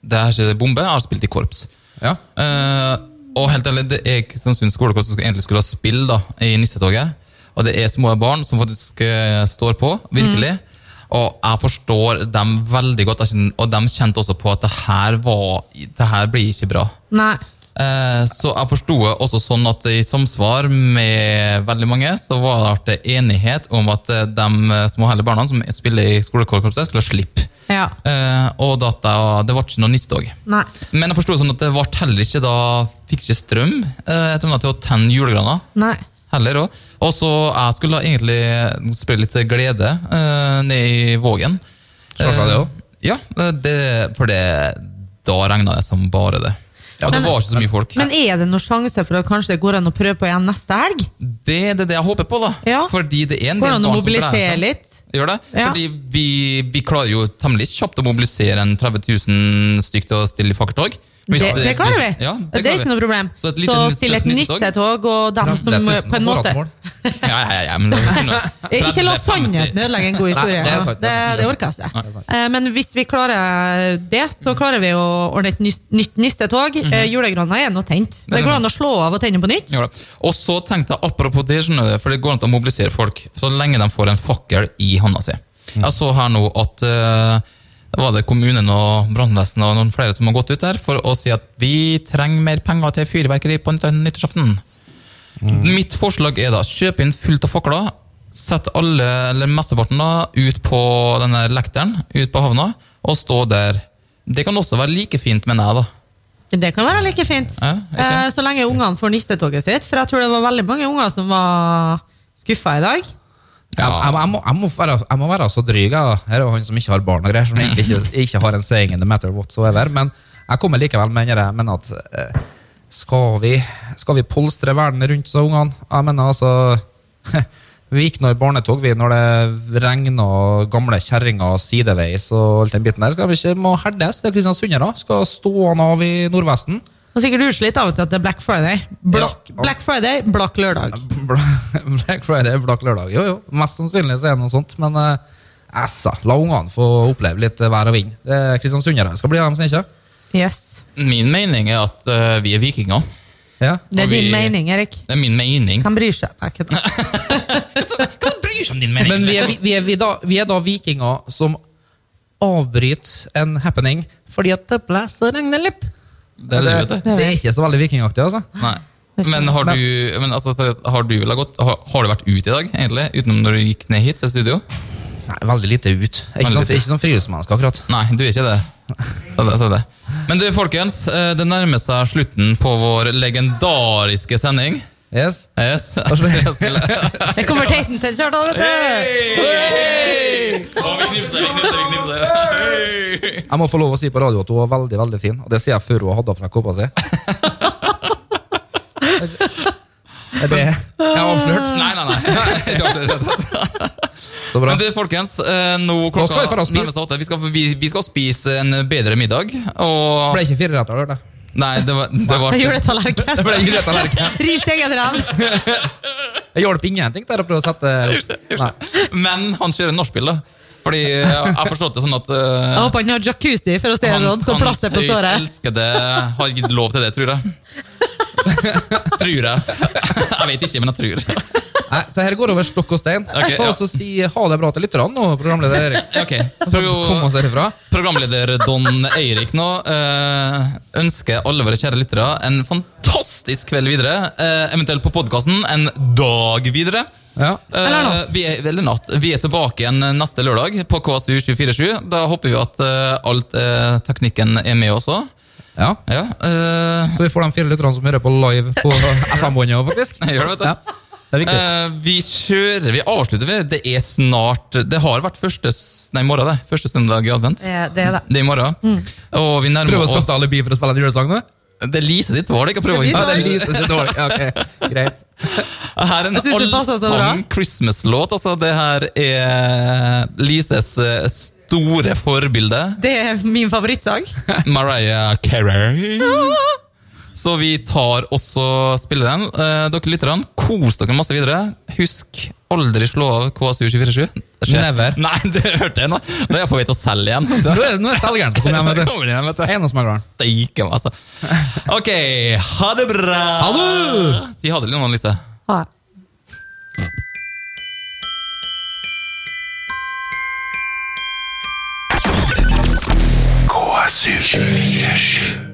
det er ikke bombe, jeg har spilt i korps. Ja. Eh, og helt ærlig, det er Kristiansund skolekorps som egentlig skulle ha spill da, i nissetoget. Og det er små barn som faktisk eh, står på, virkelig. Og jeg forstår dem veldig godt, og de kjente også på at det her, var, det her blir ikke bra. Nei. Eh, Så jeg forsto også sånn at i samsvar med veldig mange, så var det enighet om at eh, de små hellige barna som spiller i skolekorpset, skulle slippe. Ja. Eh, Og at det, ble ikke noe nissetog. Men jeg forsto sånn at det ble heller ikke da fikk ikke strøm eh, til å tenne julegraner. Heller òg. Og så jeg skulle egentlig spre litt glede uh, ned i Vågen. Slår seg det òg? også? Ja, det, for det, da regna det som bare det. Ja, det var ikke så mye folk. Men er det noen sjanse for at kanskje det går an å prøve på igjen neste helg? Det er det, det jeg håper på, da. Ja. Fordi det er en del del som an seg. Går an å mobilisere litt? Gjør det? Ja. Fordi vi, vi klarer jo temmelig kjapt å mobilisere en 30 000 stykk til å stille i fakkeltog. Det, det klarer vi. hvis- Ja, det, er klarer ikke noe problem. Så Så, et lite still et nissetog. og dem som på en måte. Ja, ja, ja, men det er sånn, Ikke la 30, 50. sannheten ødelegge en god historie. Nei, det er sant, det, det er orker jeg er ikke. Eh, Men hvis vi klarer det, så klarer vi å ordne et nytt nissetog. Eh, Julegrana er nå tent. Er Det går an å slå av og tenne på nytt. Ja. Og så tenkte jeg apropos det, for det går an å mobilisere folk så lenge de får en fakkel i hånda si. Jeg så her nå at eh, var det kommunen og brannvesenet og noen flere som har gått ut der for å si at vi trenger mer penger til fyrverkeri på nyttårsaften. Mm. Mitt forslag er da kjøp inn fullt av fakler. Sett alle, eller mesteparten da, ut på denne lekteren, ut på havna, og stå der. Det kan også være like fint, mener jeg, da. Det kan være like fint. Ja. Eh, så lenge ungene får nissetoget sitt. For jeg tror det var veldig mange unger som var skuffa i dag. Jeg, jeg, jeg, må, jeg, må være, jeg må være så dryg. jeg. Her er jo han som ikke har barn og greier, som ikke, ikke har en saying in the matter whatsoever. Men jeg kommer likevel med denne, men at eh, skal vi, skal vi polstre verden rundt så ungene? Jeg mener altså Vi gikk nå i barnetog vi når det regna gamle kjerringer sideveis og alt den biten der. Skal vi ikke må herdes? Det er kristiansundere. Skal stå han av i Nordvesten. Og sikkert utslitt av og til at det er Black Friday. Black, Ja. Black Friday, blakk lørdag. Black Friday, Black Lørdag. Jo, jo, mest sannsynlig så er det noe sånt. Men eh, essa, la ungene få oppleve litt vær og vind. Det er kristiansundere skal bli, dem som ikke. Yes. Min mening er at uh, vi er vikinger. Ja. Det er vi- din mening, Erik. Det er min mening. Han bryr seg? ikke. Hva bryr seg om din mening? Men vi er, vi, er, vi, er da, vi er da vikinger som avbryter en happening fordi at det blåser og regner litt. Det er det, det er ikke så veldig vikingaktig, altså. Nei. Men har du, men altså, seriøst, har du, gått, har, har du vært ute i dag, egentlig? Utenom når du gikk ned hit til studio? Nei, veldig lite ut. Ikke Veldig sånn, lite. ikke sånn friluftsmenneske, akkurat. Nei, du er ikke det. Så det, så det. Men du, folkens, eh, det nærmer seg slutten på vår legendariske sending. Yes. Yes. Jeg kommer Teiten til Kjartan, vet du! Å, vi knipser, vi knipser, vi knipser. Hei! Jeg må få lov å si på radio at hun var veldig veldig fin, og det sier jeg før hun hadde på seg kåpa si. Er det jeg har avslørt? Nei, nei, nei. Så bra. Men du, folkens, eh, nå klokka skal vi spise. Vi skal, vi, vi skal spise en bedre middag. Og Ble ikke fireretter, hørte jeg. Nei, det var, det var Jeg gjør det. Det ble ikke rett tallerken. Ris egen ram. Jeg hjalp ingenting der å prøve å sette Nei. Men han kjører nachspiel, da. Fordi jeg har forstått det sånn at uh, Jeg håper han har jacuzzi, for å si det sånn, så plass på høyt såret. elskede har gitt lov til det, tror jeg. tror jeg. Jeg vet ikke, men jeg tror. Nei, så her går over stokk og stein. Okay, Ta ja. oss og si ha det bra til lytterne nå, programleder Erik. Ok, Kom oss Pro. Programleder Don Eirik nå eh, ønsker alle våre kjære lyttere en fantastisk kveld videre. eh, eventuelt på podkasten en dag videre. Ja. Eh, Eller natt. Vi er, eller natt. Vi er tilbake igjen neste lørdag på KSU 247. Da håper vi at eh, alt eh, teknikken er med også. Ja. Ja, uh, Så vi får de fire lytterne som hører på live på FM-båndet òg, faktisk. gjør det, vet du. Ja. Det er viktig. Eh, vi kjører, vi avslutter vi. Det er snart Det har vært første, nei, i morgen, det. Første søndag i advent. Det det er det. Det er i morgen. Og vi nærmer Prøv å oss skaffe alibi for å spille en julesang nå. Det er Lise sitt valg. å prøve å Ja, det er. Lise sitt valg. Ok, greit. Her er en allsang Christmas-låt. Altså, det her er Lises eh, store forbilde. Det er min favorittsang. Mariah Carey. Så vi tar også spiller den. Eh, dere lytterne, kos dere masse videre. Husk aldri slå av KSU 247. Det. Never. Nei, det hørte jeg nå. Nå er jeg på vei til å selge igjen. Nå er, nå er selgeren som kommer hjem. vet du. Du. Eiendomsmegleren. Steike altså. Ok, ha det bra! Ha det! Si ha det, Linn Lise. Ha. KSU 247.